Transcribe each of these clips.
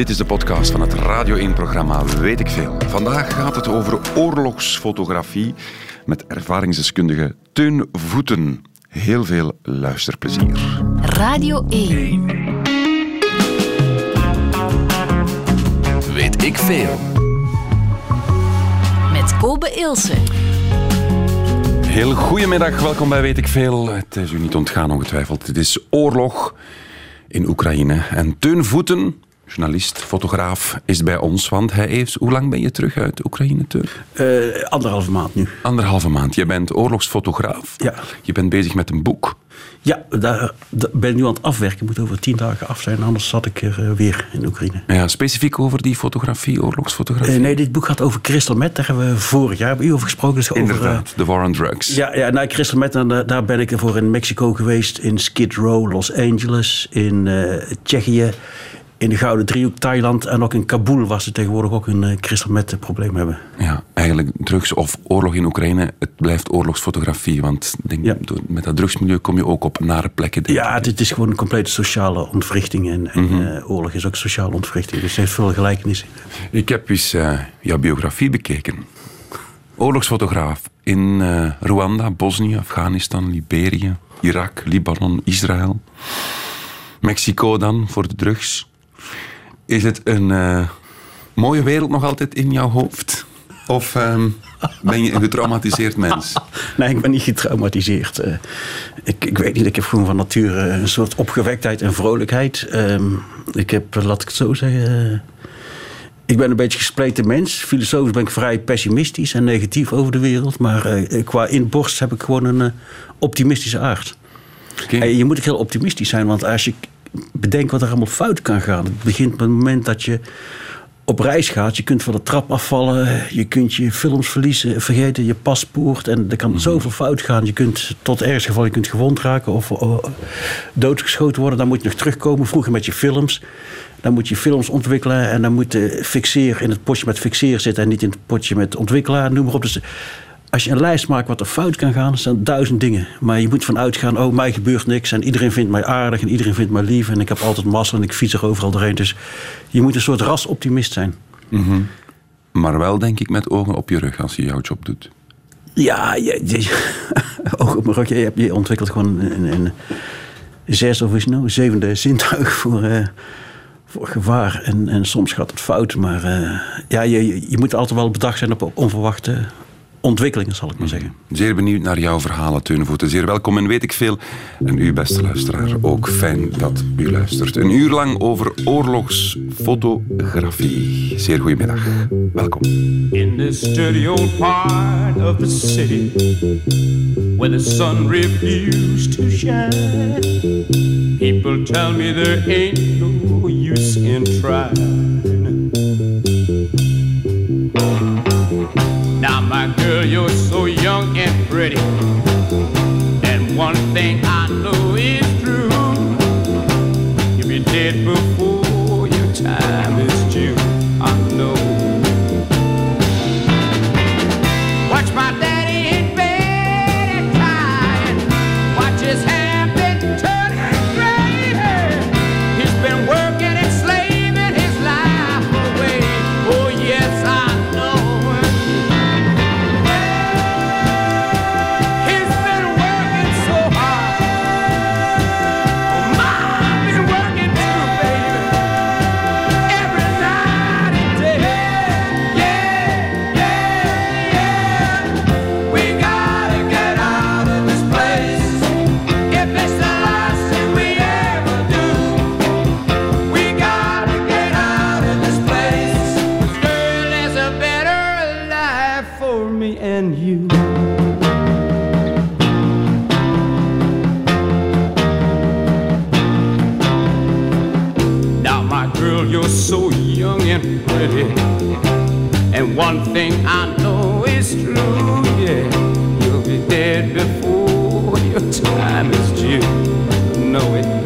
Dit is de podcast van het Radio 1-programma Weet ik Veel. Vandaag gaat het over oorlogsfotografie met ervaringsdeskundige Teun Voeten. Heel veel luisterplezier. Radio 1. Weet ik Veel. Met Kobe Ilse. Heel goedemiddag, welkom bij Weet ik Veel. Het is u niet ontgaan ongetwijfeld. Het is oorlog in Oekraïne. En Teun Voeten, journalist, fotograaf, is bij ons. Want hij heeft... Hoe lang ben je terug uit Oekraïne, Teun? Uh, anderhalve maand nu. Anderhalve maand. Je bent oorlogsfotograaf. Ja. Je bent bezig met een boek. Ja, daar, daar ben ik nu aan het afwerken. moet over tien dagen af zijn, anders zat ik er uh, weer in Oekraïne. Ja, specifiek over die fotografie, oorlogsfotografie? Uh, nee, dit boek gaat over crystal meth. Daar hebben we vorig jaar bij u over gesproken. Dus Inderdaad, de war on drugs. Ja, ja nou, crystal meth, daar, daar ben ik ervoor in Mexico geweest. In Skid Row, Los Angeles, in Tsjechië in de Gouden Driehoek, Thailand en ook in Kabul... waar ze tegenwoordig ook een uh, crystal meth probleem hebben. Ja, eigenlijk drugs of oorlog in Oekraïne, het blijft oorlogsfotografie. Want denk, ja. met dat drugsmilieu kom je ook op nare plekken. Ja, het is gewoon een complete sociale ontwrichting. En, en mm -hmm. uh, oorlog is ook sociale ontwrichting. Dus het heeft veel gelijkenissen. Ik heb eens uh, jouw biografie bekeken. Oorlogsfotograaf in Rwanda, Bosnië, Afghanistan, Liberië, Irak, Libanon, Israël. Mexico dan, voor de drugs. Is het een uh, mooie wereld nog altijd in jouw hoofd? Of um, ben je een getraumatiseerd mens? Nee, ik ben niet getraumatiseerd. Uh, ik, ik weet niet, ik heb gewoon van nature een soort opgewektheid en vrolijkheid. Um, ik heb, laat ik het zo zeggen... Uh, ik ben een beetje gespleten mens. Filosofisch ben ik vrij pessimistisch en negatief over de wereld. Maar qua inborst heb ik gewoon een optimistische aard. Okay. En je moet ook heel optimistisch zijn, want als je bedenk wat er allemaal fout kan gaan. Het begint met het moment dat je op reis gaat. Je kunt van de trap afvallen. Je kunt je films verliezen, vergeten, je paspoort. En er kan zoveel fout gaan. Je kunt tot ergens geval je kunt gewond raken of, of doodgeschoten worden. Dan moet je nog terugkomen. Vroeger met je films. Dan moet je films ontwikkelen. En dan moet de fixeer in het potje met fixeer zitten. En niet in het potje met ontwikkelaar. Noem maar op. Dus als je een lijst maakt wat er fout kan gaan, zijn duizend dingen. Maar je moet vanuit gaan, oh, mij gebeurt niks. En iedereen vindt mij aardig en iedereen vindt mij lief. En ik heb altijd massa en ik fiets er overal doorheen. Dus je moet een soort rasoptimist zijn. Mm -hmm. Maar wel, denk ik, met ogen op je rug als je jouw job doet. Ja, je, je, ogen op mijn rug. Je, je ontwikkelt gewoon een, een zes of is nou, zevende zintuig voor... Uh, voor gevaar. En, en soms gaat het fout. Maar uh, ja, je, je moet altijd wel bedacht zijn op onverwachte ontwikkelingen, zal ik maar zeggen. Zeer benieuwd naar jouw verhalen, Teunvoeten. Zeer welkom en weet ik veel. En u, beste luisteraar, ook fijn dat u luistert. Een uur lang over oorlogsfotografie. Zeer goedemiddag. Welkom. In this dirty old part of the city Where the sun refused to shine People tell me there ain't no use in trying you're so young and pretty. And one thing I know is true, yeah. You'll be dead before your time is due. Know it.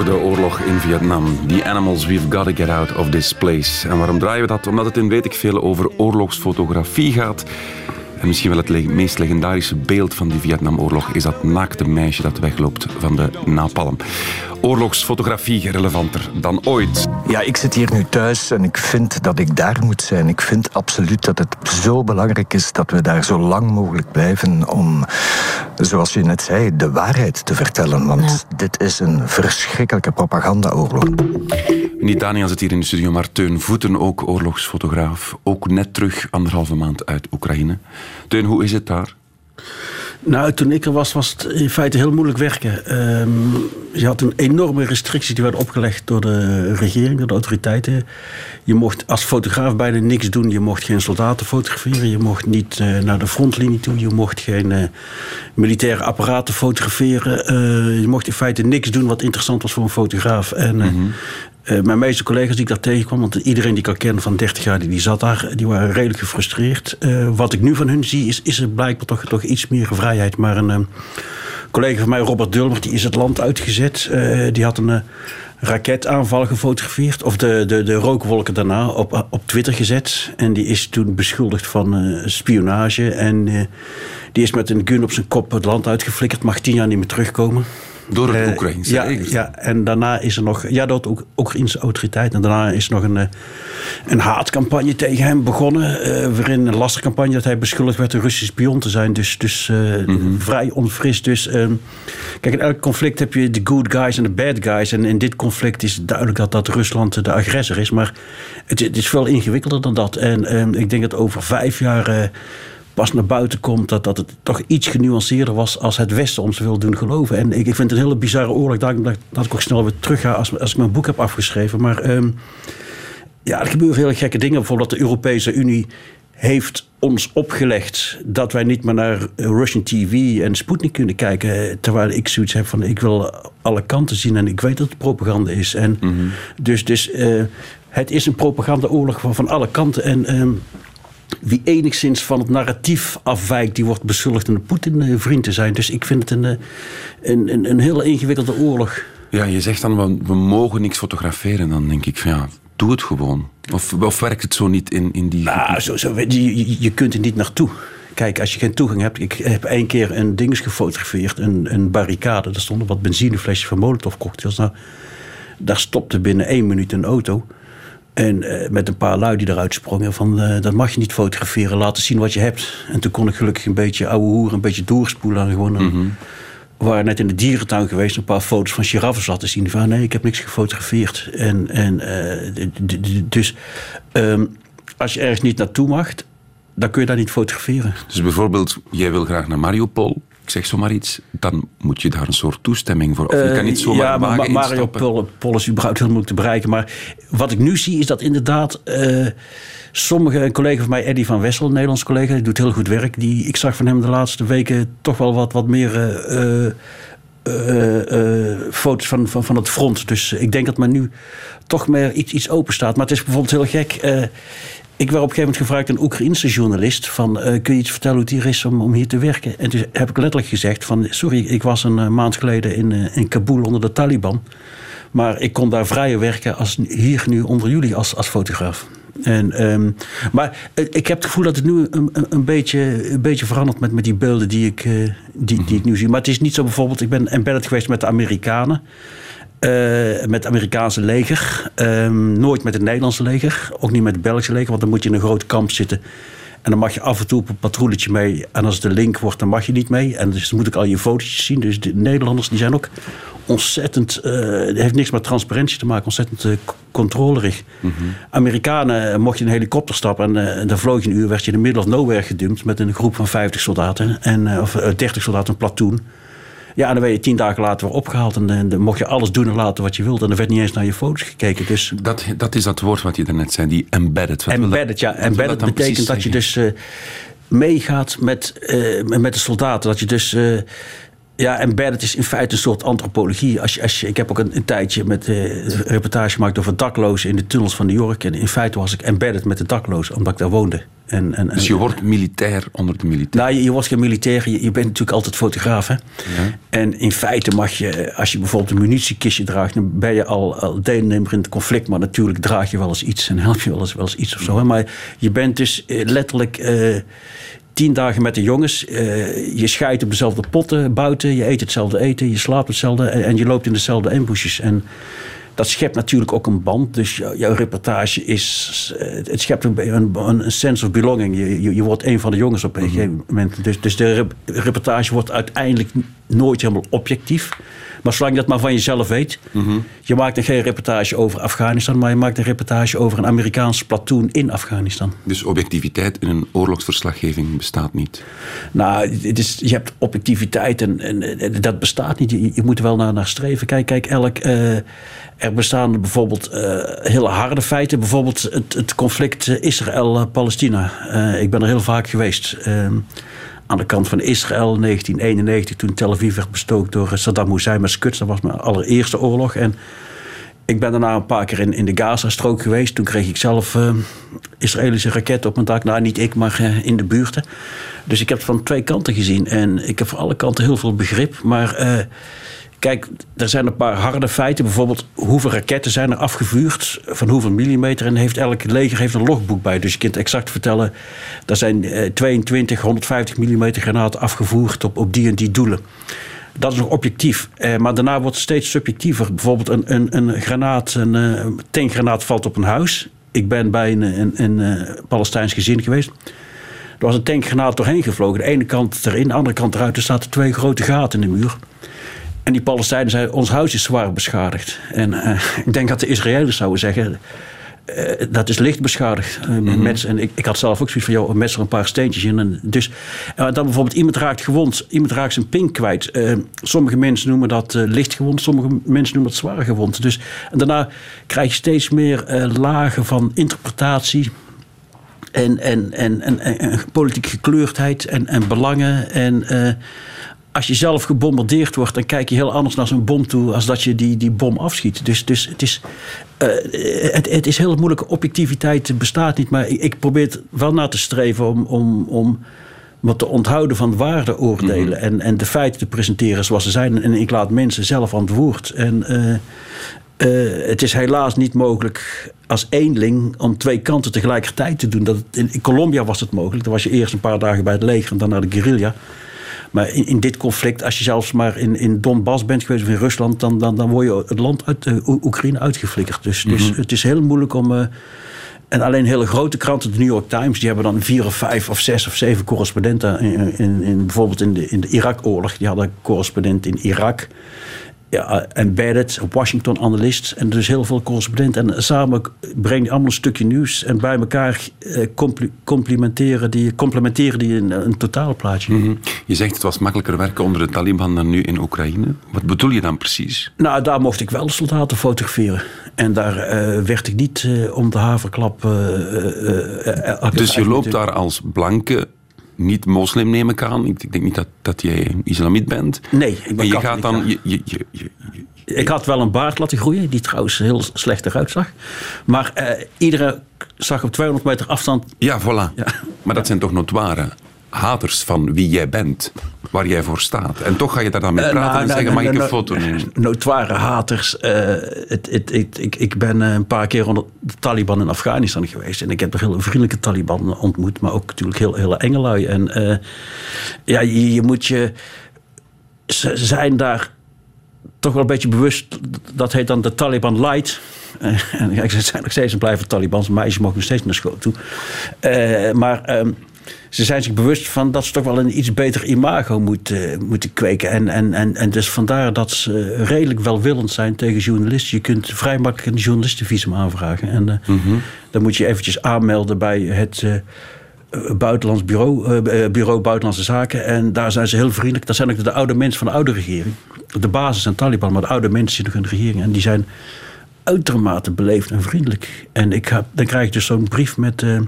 Over de oorlog in Vietnam. The Animals, we've got to get out of this place. En waarom draaien we dat? Omdat het in weet ik veel over oorlogsfotografie gaat. En misschien wel het meest legendarische beeld van die Vietnamoorlog is dat naakte meisje dat wegloopt van de napalm. Oorlogsfotografie relevanter dan ooit. Ja, ik zit hier nu thuis en ik vind dat ik daar moet zijn. Ik vind absoluut dat het zo belangrijk is dat we daar zo lang mogelijk blijven om, zoals je net zei, de waarheid te vertellen. Want dit is een verschrikkelijke propagandaoorlog. Niet Daniel zit hier in de studio, maar Teun Voeten, ook oorlogsfotograaf. Ook net terug, anderhalve maand uit Oekraïne. Teun, hoe is het daar? Nou, toen ik er was, was het in feite heel moeilijk werken. Ehm, je had een enorme restricties die werden opgelegd door de regering, door de autoriteiten. Je mocht als fotograaf bijna niks doen. Je mocht geen soldaten fotograferen. Je mocht niet eh, naar de frontlinie toe. Je mocht geen eh, militaire apparaten fotograferen. Eh, je mocht in feite niks doen wat interessant was voor een fotograaf. En eh, eh, mijn meeste collega's die ik daar tegenkwam, want iedereen die ik al ken van 30 jaar, die, die zat daar, die waren redelijk gefrustreerd. Eh, wat ik nu van hun zie, is, is er blijkbaar toch, toch iets meer vrijheid. Maar een eh, collega van mij, Robert Dulmer, die is het land uitgezet. Eh, die had een raketaanval gefotografeerd, of de, de, de rookwolken daarna, op, op Twitter gezet. En die is toen beschuldigd van spionage. En die is met een gun op zijn kop het land uitgeflikkerd, mag tien jaar niet meer terugkomen. Door het Eh, Oekraïnse ja, leger. ja, en daarna is er nog, ja, door de Oekraïnse autoriteit. En daarna is er nog een, eh, een haatcampagne tegen hem begonnen. eh, waarin een lastercampagne dat hij beschuldigd werd een Russisch spion te zijn. Dus, dus eh, vrij onfris. Dus ehm, kijk, in elk conflict heb je de good guys en de bad guys. En in dit conflict is duidelijk dat, dat Rusland de agressor is. Maar het, het is veel ingewikkelder dan dat. En ehm, ik denk dat over vijf jaar. Pas naar buiten komt dat, dat het toch iets genuanceerder was als het Westen ons wil doen geloven. En ik, ik vind het een hele bizarre oorlog. Daarom dat, dat ik ook snel weer terug ga als, als ik mijn boek heb afgeschreven. Maar ehm, ja, er gebeuren hele gekke dingen. Bijvoorbeeld dat de Europese Unie heeft ons opgelegd dat wij niet meer naar Russian TV en Sputnik kunnen kijken. Terwijl ik zoiets heb van ik wil alle kanten zien en ik weet dat het propaganda is. En Dus, dus eh, het is een propagandaoorlog van, van alle kanten. En ehm, wie enigszins van het narratief afwijkt, die wordt beschuldigd een Poetin-vriend te zijn. Dus ik vind het een, eh, een, een, een hele ingewikkelde oorlog. Ja, je zegt dan, we, we mogen niks fotograferen. Dan denk ik van ja, doe het gewoon. Of, of werkt het zo niet in, in die... Nou, zo, zo, je, je, je kunt er niet naartoe. Kijk, als je geen toegang hebt. Ik heb één keer een ding gefotografeerd, een, een barricade. Daar stonden wat benzineflesjes van Molotov cocktails. Nou, daar stopte binnen één minuut een auto. En eh, met een paar lui die eruit sprongen van... eh, dat mag je niet fotograferen, laten zien wat je hebt. En toen kon ik gelukkig een beetje ouwe hoer, een beetje doorspoelen. En gewoon een, We waren net in de dierentuin geweest, een paar foto's van giraffen laten zien. Van nee, ik heb niks gefotografeerd. En, en, eh, dus ehm, als je ergens niet naartoe mag, dan kun je daar niet fotograferen. Dus bijvoorbeeld, jij wil graag naar Mariupol. Ik zeg zomaar iets. Dan moet je daar een soort toestemming voor. Of je kan niet zomaar ja, maar wagen Ma- Mario. Pol, Pol is überhaupt heel moeilijk te bereiken. Maar wat ik nu zie is dat inderdaad eh, sommige, een collega van mij, Eddie van Wessel, een Nederlands collega, die doet heel goed werk. Die, ik zag van hem de laatste weken toch wel wat, wat meer eh, eh, eh, eh, foto's van, van, van het front. Dus ik denk dat men nu toch meer iets, iets open staat. Maar het is bijvoorbeeld heel gek. Ik werd op een gegeven moment gevraagd, een Oekraïnse journalist, van eh, kun je iets vertellen hoe het hier is om, om hier te werken? En toen heb ik letterlijk gezegd van, sorry, ik was een eh, maand geleden in, eh, in Kabul onder de Taliban. Maar ik kon daar vrijer werken als hier nu onder jullie als, als fotograaf. En, ehm, maar ik heb het gevoel dat het nu een, beetje, een beetje verandert met, met die beelden die ik, die, die ik nu zie. Maar het is niet zo bijvoorbeeld, ik ben embedded geweest met de Amerikanen. Eh, met het Amerikaanse leger. Ehm, nooit met het Nederlandse leger. Ook niet met het Belgische leger, want dan moet je in een groot kamp zitten. En dan mag je af en toe op een patrouilletje mee. En als het een link wordt, dan mag je niet mee. En dus dan moet ik al je fotootjes zien. Dus de Nederlanders die zijn ook ontzettend... het heeft niks met transparantie te maken. Ontzettend c- controlerig. Amerikanen eh, mocht je in een helikopter stappen. En eh, dan vloog je een uur, werd je in de middle of nowhere gedumpt. Met een groep van 50 soldaten. En, of eh, 30 soldaten, een platoon. Ja, en dan werd je tien dagen later weer opgehaald. En, dan mocht je alles doen en laten wat je wilde. En er werd niet eens naar je foto's gekeken. Dus Dat, dat is dat woord wat je daarnet zei, die embedded. Wat wil dat- Embedded, ja. Embedded dat betekent dat je dus eh, meegaat met, eh, met de soldaten. Dat je dus... eh, Ja, embedded is in feite een soort antropologie. Als je, als je, ik heb ook een, een tijdje met een reportage gemaakt over daklozen in de tunnels van New York. En in feite was ik embedded met de daklozen, omdat ik daar woonde. En, en, Dus je wordt militair onder de militair. Nou, je, je wordt geen militair, je, je bent natuurlijk altijd fotograaf. Hè? En in feite mag je, als je bijvoorbeeld een munitiekistje draagt, dan ben je al, al deelnemer in het conflict. Maar natuurlijk draag je wel eens iets en help je wel eens, wel eens iets of zo. Hè? Maar je bent dus eh, letterlijk eh, tien dagen met de jongens. Eh, je scheidt op dezelfde potten buiten, je eet hetzelfde eten, je slaapt hetzelfde en, en je loopt in dezelfde ambushes. En dat schept natuurlijk ook een band. Dus jou- jouw reportage is. eh, Het schept een, een, een sense of belonging. Je, je, je wordt een van de jongens op een gegeven moment. Dus, dus de rep- reportage wordt uiteindelijk nooit helemaal objectief. Maar zolang je dat maar van jezelf weet. Je maakt dan geen reportage over Afghanistan. Maar je maakt een reportage over een Amerikaans platoon in Afghanistan. Dus objectiviteit in een oorlogsverslaggeving bestaat niet. Nou, het is, je hebt objectiviteit en, en, en dat bestaat niet. Je, je moet er wel naar, naar streven. Kijk, kijk elk, eh, er bestaan bijvoorbeeld eh, hele harde feiten. Bijvoorbeeld het, het conflict Israël-Palestina. Eh, ik ben er heel vaak geweest. Aan de kant van Israël in 1991, toen Tel Aviv werd bestookt door Saddam Hussein met Skuts. Dat was mijn allereerste oorlog. En ik ben daarna een paar keer in, in de Gaza-strook geweest. Toen kreeg ik zelf eh, Israëlische raketten op mijn dak. Nou, niet ik, maar eh, in de buurten. Dus ik heb het van twee kanten gezien. En ik heb voor alle kanten heel veel begrip. Maar eh, kijk, er zijn een paar harde feiten. Bijvoorbeeld, hoeveel raketten zijn er afgevuurd? Van hoeveel millimeter? En heeft elk leger heeft een logboek bij. Dus je kunt exact vertellen... er zijn eh, 22, 150 millimeter granaten afgevoerd op, op die en die doelen. Dat is nog objectief. Eh, maar daarna wordt het steeds subjectiever. Bijvoorbeeld een, een, een granaat, een eh, tankgranaat valt op een huis. Ik ben bij een, een, een, eh, Palestijns gezin geweest. Er was een tankgranaat doorheen gevlogen. De ene kant erin, de andere kant eruit. Er zaten twee grote gaten in de muur. En die Palestijnen zeiden, ons huis is zwaar beschadigd. En eh, ik denk dat de Israëliërs zouden zeggen... eh, dat is licht beschadigd. met, en ik, ik had zelf ook zoiets van, joh, met er een paar steentjes in. En dus, dan bijvoorbeeld, iemand raakt gewond. Iemand raakt zijn pink kwijt. Sommige mensen noemen dat licht gewond. Sommige mensen noemen dat zwaar gewond. Dus, en daarna krijg je steeds meer lagen van interpretatie en, en, en, en, en, politieke gekleurdheid en, en belangen. En als je zelf gebombardeerd wordt, dan kijk je heel anders naar zo'n bom toe als dat je die, die bom afschiet. Dus, dus het, is, eh, het, het is heel moeilijk. Objectiviteit bestaat niet, maar ik, ik probeer het wel na te streven om. om, om wat te onthouden van waardeoordelen en, en de feiten te presenteren zoals ze zijn. En ik laat mensen zelf aan het woord. En eh, eh, het is helaas niet mogelijk als eenling om twee kanten tegelijkertijd te doen. Dat in, in Colombia was het mogelijk. Dan was je eerst een paar dagen bij het leger en dan naar de guerrilla. Maar in, in dit conflict, als je zelfs maar in, in Donbass bent geweest of in Rusland, dan, dan, dan word je het land uit eh, Oe- Oekraïne uitgeflikkerd. Dus, dus het is heel moeilijk om. eh, en alleen hele grote kranten, de New York Times, die hebben dan vier of vijf of zes of zeven correspondenten. In, in, in, bijvoorbeeld in de, in de Irak-oorlog. Die hadden een correspondent in Irak. Ja, embedded, Washington-analyst. En dus heel veel correspondenten. En samen brengen die allemaal een stukje nieuws. En bij elkaar eh, complimenteren die, complementeren die een, een totaalplaatje. Mhm. Je zegt het was makkelijker werken onder de Taliban dan nu in Oekraïne. Wat bedoel je dan precies? Nou, daar mocht ik wel soldaten fotograferen. En daar eh, werd ik niet eh, om de haverklap... Dus je loopt daar als blanke, niet-moslim neem ik aan. Ik ik denk niet dat, dat jij islamiet bent. Nee, ik ben En je gaat dan... ja. Je, je, je, je- je- Ik had wel een baard laten groeien, die trouwens heel slecht eruit zag. Maar eh iedereen zag op 200 meter afstand... ja, voilà. Ja. Maar dat zijn toch notoire haters van wie jij bent, waar jij voor staat. En toch ga je daar dan mee Eh, praten nou, en nou, zeggen, mag nou, ik een nou, foto nemen? Notoire haters. eh, het, het, het- ik, ik ben eh, een paar keer onder de Taliban in Afghanistan geweest. En ik heb er heel vriendelijke Taliban ontmoet. Maar ook natuurlijk heel, hele engelui. En ja, je, je moet je... Ze zijn daar toch wel een beetje bewust. Dat heet dan de Taliban Light. En ze zijn nog steeds en blijven Talibans. Meisjes mogen nog steeds naar school toe. Maar ehm, ze zijn zich bewust van dat ze toch wel een iets beter imago moeten, moeten kweken. En, en, en, en dus vandaar dat ze redelijk welwillend zijn tegen journalisten. Je kunt vrij makkelijk een journalistenvisum aanvragen. En eh, dan moet je eventjes aanmelden bij het... eh, eh, buitenlands bureau, eh, eh, bureau Buitenlandse Zaken. En daar zijn ze heel vriendelijk. Dat zijn ook de oude mensen van de oude regering. De basis zijn Taliban, maar de oude mensen zitten nog in de regering. En die zijn uitermate beleefd en vriendelijk. En ik heb, dan krijg ik dus zo'n brief met... eh,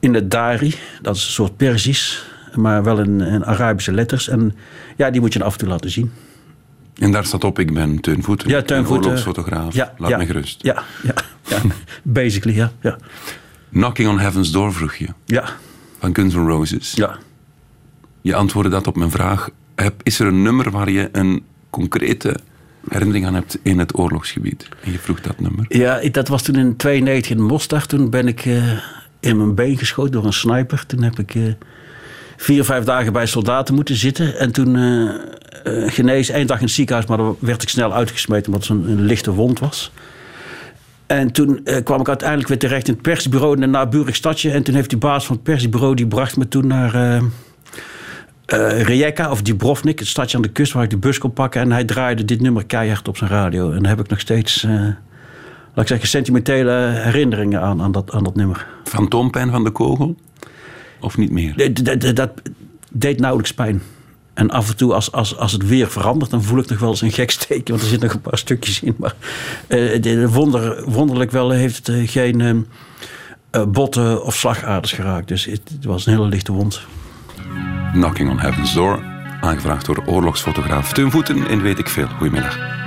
in het Dari, dat is een soort Perzisch. maar wel in, in Arabische letters. En ja, die moet je af en toe laten zien. En daar staat op, ik ben Teun Voeten. Ja, Teun Voeten. oorlogsfotograaf. Ja, Laat ja, me gerust. Ja, ja, ja. basically, ja. Ja, Knocking on Heaven's Door vroeg je, ja, van Guns N' Roses. ja. Je antwoordde dat op mijn vraag. Heb- Is er een nummer waar je een concrete herinnering aan hebt in het oorlogsgebied? En je vroeg dat nummer. Ja, dat was toen in 92 in Mostar. Toen ben ik eh, in mijn been geschoten door een sniper. Toen heb ik eh, vier, vijf dagen bij soldaten moeten zitten. En toen eh, genezen, één dag in het ziekenhuis, maar dan werd ik snel uitgesmeten omdat het een, lichte wond was. En toen kwam ik uiteindelijk weer terecht in het persbureau in een naburig stadje. En toen heeft die baas van het persbureau, die bracht me toen naar Rijeka of Dubrovnik, het stadje aan de kust waar ik de bus kon pakken. En hij draaide dit nummer keihard op zijn radio. En daar heb ik nog steeds, laat ik zeggen, sentimentele herinneringen aan, aan, dat, aan dat nummer. Fantoompijn van de kogel? Of niet meer? Dat, dat, dat- deed nauwelijks pijn. En af en toe, als, als, als het weer verandert, dan voel ik nog wel eens een gek steekje. Want er zitten nog een paar stukjes in. Maar de wonder, wonderlijk wel heeft het eh, geen eh, eh, botten of slagaders geraakt. Dus het, het was een hele lichte wond. Knocking on Heaven's Door. Aangevraagd door oorlogsfotograaf Teun Voeten in Weet ik Veel. Goedemiddag.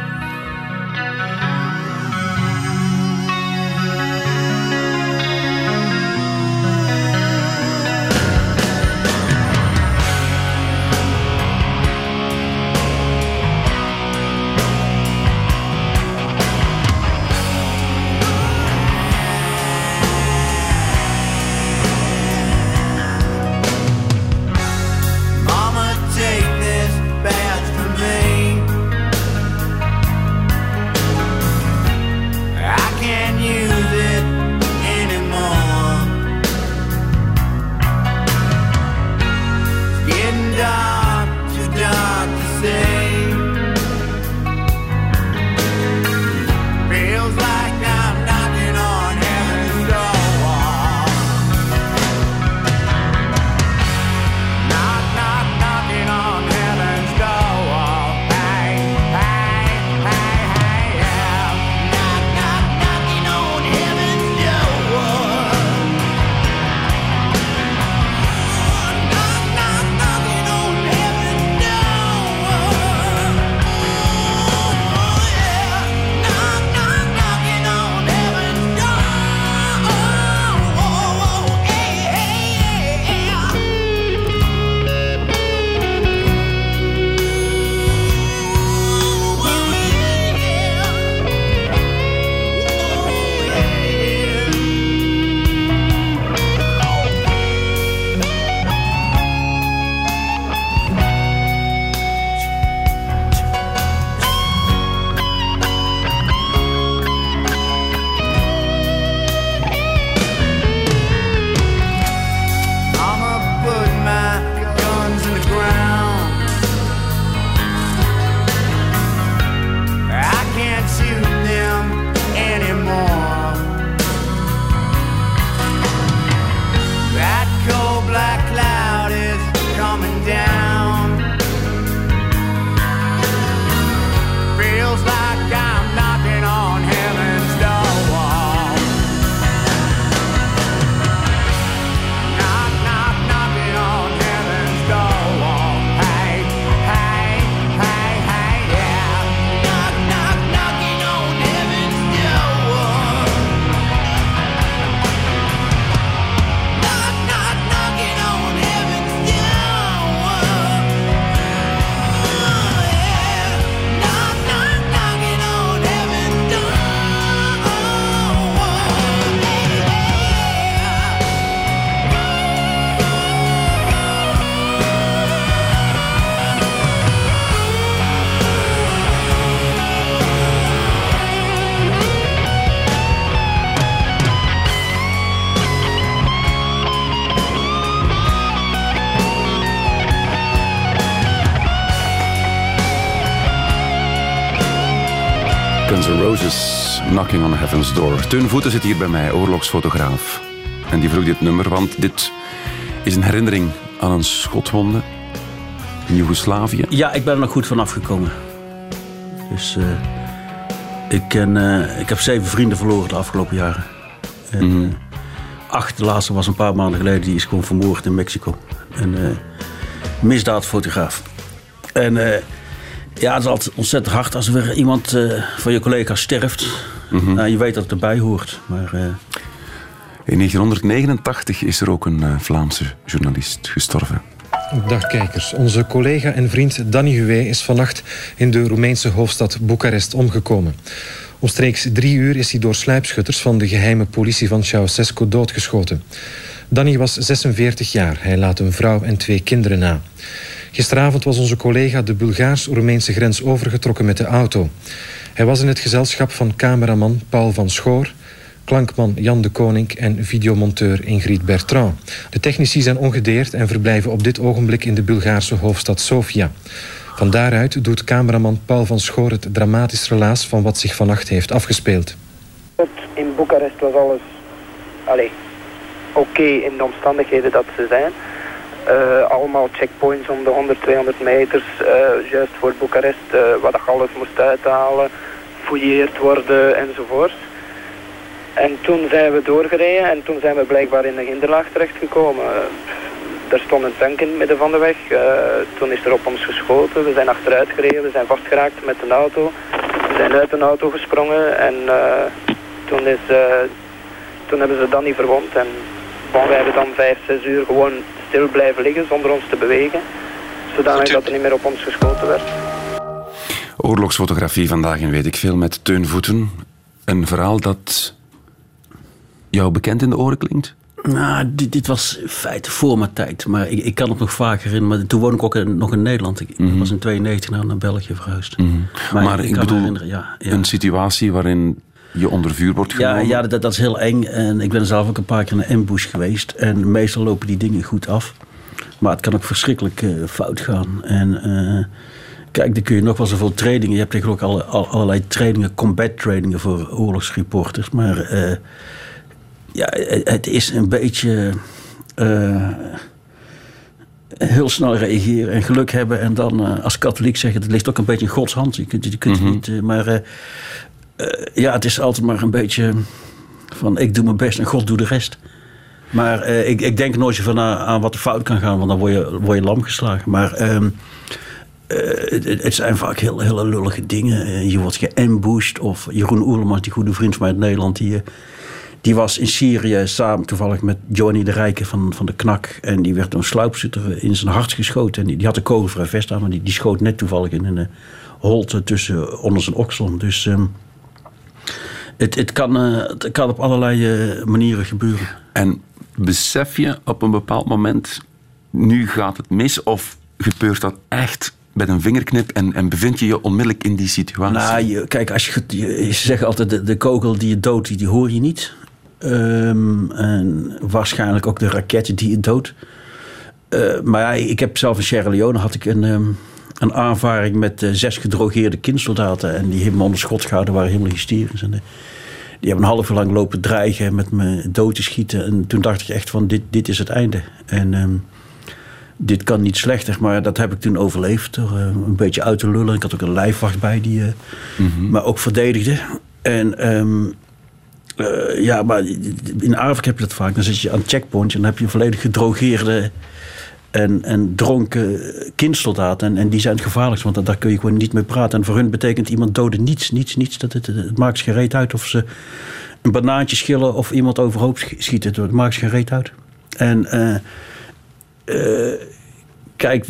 Guns N' Roses, Knocking on Heaven's Door. Teun Voeten zit hier bij mij, oorlogsfotograaf. En die vroeg dit nummer, want dit is een herinnering aan een schotwonde in Joegoslavië. Ja, ik ben er nog goed van afgekomen. Dus eh, ik, ken, eh, ik heb zeven vrienden verloren de afgelopen jaren. En, eh, acht, de laatste was een paar maanden geleden, die is gewoon vermoord in Mexico. En eh, misdaadfotograaf. En ja, het is altijd ontzettend hard als er weer iemand eh, van je collega's sterft. Nou, je weet dat het erbij hoort. Maar eh, In 1989 is er ook een eh, Vlaamse journalist gestorven. Dag kijkers. Onze collega en vriend Danny Huwe is vannacht in de Roemeense hoofdstad Boekarest omgekomen. Omstreeks drie uur is hij door sluipschutters van de geheime politie van Ceausescu doodgeschoten. Danny was 46 jaar. Hij laat een vrouw en twee kinderen na. Gisteravond was onze collega de Bulgaars-Roemeense grens overgetrokken met de auto. Hij was in het gezelschap van cameraman Paul van Schoor, klankman Jan de Koning en videomonteur Ingrid Bertrand. De technici zijn ongedeerd en verblijven op dit ogenblik in de Bulgaarse hoofdstad Sofia. Van daaruit doet cameraman Paul van Schoor het dramatisch relaas van wat zich vannacht heeft afgespeeld. In Boekarest was alles oké in de omstandigheden dat ze zijn. Eh, allemaal checkpoints om de 100, 200 meters, eh, juist voor Boekarest, eh, je alles moest uithalen, fouilleerd worden enzovoort. En toen zijn we doorgereden en toen zijn we blijkbaar in de hinderlaag terechtgekomen. Uh, er stond een tank in het midden van de weg. Uh, toen is er op ons geschoten. We zijn achteruit gereden. We zijn vastgeraakt met een auto. We zijn uit een auto gesprongen. En uh, toen, is, toen hebben ze dan niet verwond. En bon, wij hebben dan vijf, zes uur gewoon stil blijven liggen zonder ons te bewegen. Zodanig dat er niet meer op ons geschoten werd. Oorlogsfotografie vandaag in Weet ik Veel met Teun Voeten. Een verhaal dat jou bekend in de oren klinkt? Nou, dit, dit was in feite voor mijn tijd. Maar ik, ik kan het nog vaker in. Maar toen woon ik ook in, nog in Nederland. Ik Mhm. was in 92 naar, naar België verhuisd. Maar, ik, kan me bedoel, herinneren, ja, ja. een situatie waarin je onder vuur wordt Ja, genomen. ja dat, dat is heel eng. En ik ben zelf ook een paar keer naar ambush geweest. En meestal lopen die dingen goed af. Maar het kan ook verschrikkelijk eh, fout gaan. En eh, kijk, dan kun je nog wel zoveel trainingen. Je hebt tegenwoordig alle, al- allerlei trainingen, combat trainingen voor oorlogsreporters. Maar eh, ja, het, is een beetje heel snel reageren en geluk hebben. En dan als katholiek zeggen, het ligt ook een beetje in Gods hand. Je kunt, je kunt Mhm. niet, maar eh, ja, het is altijd maar een beetje van ik doe mijn best en God doet de rest. Maar eh, ik, ik denk nooit van aan, aan wat er fout kan gaan, want dan word je, word je lam geslagen. Maar ehm, eh, het, zijn vaak heel, hele lullige dingen. Je wordt geambushed. Of Jeroen Oerlemans, die goede vriend van mij uit Nederland, die, die was in Syrië samen toevallig met Johnny de Rijke van, van de Knak. En die werd door een sluipschutter in zijn hart geschoten. En die, die had een kogelvrij vest aan, maar die, die schoot net toevallig in een holte tussen onder zijn oksel. Dus ehm, het, het, kan, eh, het kan op allerlei eh, manieren gebeuren. En besef je op een bepaald moment, nu gaat het mis, of gebeurt dat echt met een vingerknip en, en bevind je je onmiddellijk in die situatie? Nou, je, kijk, als je, je, ze zeggen altijd, de, de kogel die je doodt, die, die hoor je niet. Ehm, en waarschijnlijk ook de raket die je doodt. Eh, maar ja, ik heb zelf in Sierra Leone had ik een, ehm, een aanvaring met eh, zes gedrogeerde kindsoldaten. En die hebben me onder schot gehouden, waren helemaal hysterisch. En, eh, die hebben een half uur lang lopen dreigen met me dood te schieten. En toen dacht ik echt van, dit, dit is het einde. En ehm, dit kan niet slechter. Maar dat heb ik toen overleefd door eh, een beetje uit te lullen. Ik had ook een lijfwacht bij die eh, me ook verdedigde. En ehm, eh, ja, maar in Afrika heb je dat vaak. Dan zit je aan het checkpoint en dan heb je volledig gedrogeerde en, en dronken kindsoldaten. En, en die zijn het gevaarlijkst, want daar kun je gewoon niet mee praten. En voor hun betekent iemand doden niets, niets, niets. Dat het, maakt geen reet uit of ze een banaantje schillen of iemand overhoop sch- schieten. Het maakt geen reet uit. En eh, eh, kijk,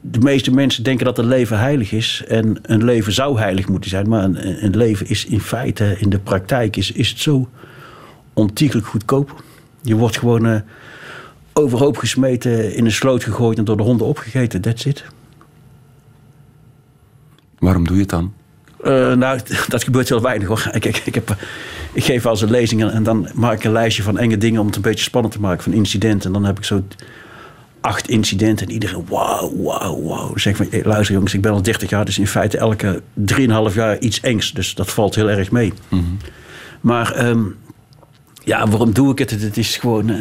de meeste mensen denken dat een leven heilig is. En een leven zou heilig moeten zijn. Maar een, een leven is in feite, in de praktijk, is, is het zo ontiegelijk goedkoop. Je wordt gewoon eh, overhoop gesmeten, in een sloot gegooid en door de honden opgegeten. That's it. Waarom doe je het dan? Eh, nou, dat gebeurt heel weinig hoor. Ik, ik, ik, heb, ik geef wel eens een lezing en, en dan maak ik een lijstje van enge dingen om het een beetje spannend te maken, van incidenten. En dan heb ik zo acht incidenten en iedereen, wauw, wauw, wauw. Zeg van, luister jongens, ik ben al 30 jaar, dus in feite elke 3,5 jaar iets engs. Dus dat valt heel erg mee. Maar ehm, ja, waarom doe ik het? Het is gewoon, eh,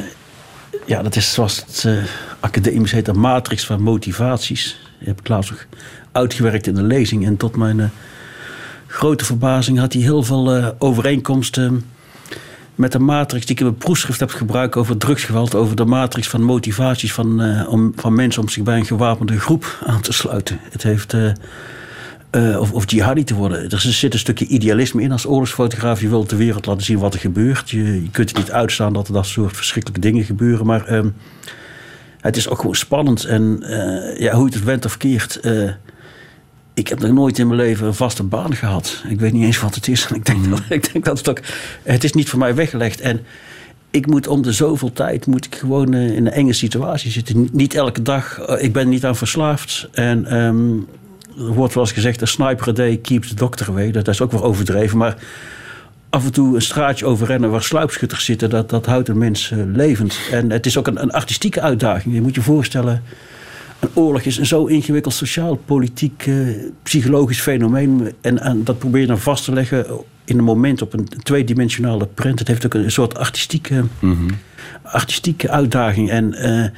ja, dat is zoals het eh, academisch heet, een matrix van motivaties. Die heb ik laatst nog uitgewerkt in de lezing. En tot mijn eh, grote verbazing had hij heel veel eh, overeenkomsten met de matrix die ik in mijn proefschrift heb gebruikt over drugsgeweld, over de matrix van motivaties van, om, van mensen om zich bij een gewapende groep aan te sluiten. Het heeft. Eh, of, of jihadi te worden. Er zit een stukje idealisme in als oorlogsfotograaf. Je wilt de wereld laten zien wat er gebeurt. Je, je kunt het niet uitstaan dat er dat soort verschrikkelijke dingen gebeuren. Maar ehm, het is ook gewoon spannend. En eh, ja, hoe je het went of keert. eh, ik heb nog nooit in mijn leven een vaste baan gehad. Ik weet niet eens wat het is. Ik denk, dat, ik denk dat het ook... Het is niet voor mij weggelegd. En ik moet om de zoveel tijd moet ik gewoon in een enge situatie zitten. Niet- elke dag. ik ben niet aan verslaafd. En ehm, er wordt wel eens gezegd... een sniper a day keeps the doctor away. Dat is ook wel overdreven. Maar af en toe een straatje overrennen waar sluipschutters zitten... dat, dat houdt een mens eh, levend. En het is ook een, een artistieke uitdaging. Je moet je voorstellen... Een oorlog is een zo ingewikkeld sociaal, politiek, eh, psychologisch fenomeen. En, en dat probeer je dan vast te leggen in een moment op een tweedimensionale print. Het heeft ook een soort artistieke, artistieke uitdaging. En eh,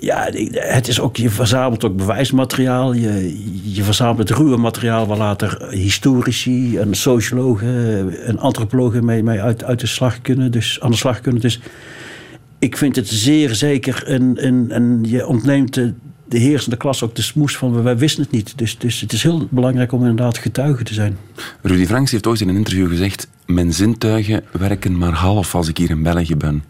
ja, het is ook, je verzamelt ook bewijsmateriaal. Je, je verzamelt ruwe materiaal waar later historici en sociologen en antropologen mee, mee uit, uit de slag kunnen. Dus aan de slag kunnen. Dus ik vind het zeer zeker. En, en, en je ontneemt de, de heersende klas ook de smoes van wij wisten het niet. Dus, dus het is heel belangrijk om inderdaad getuige te zijn. Rudy Franks heeft ooit in een interview gezegd... Mijn zintuigen werken maar half als ik hier in België ben.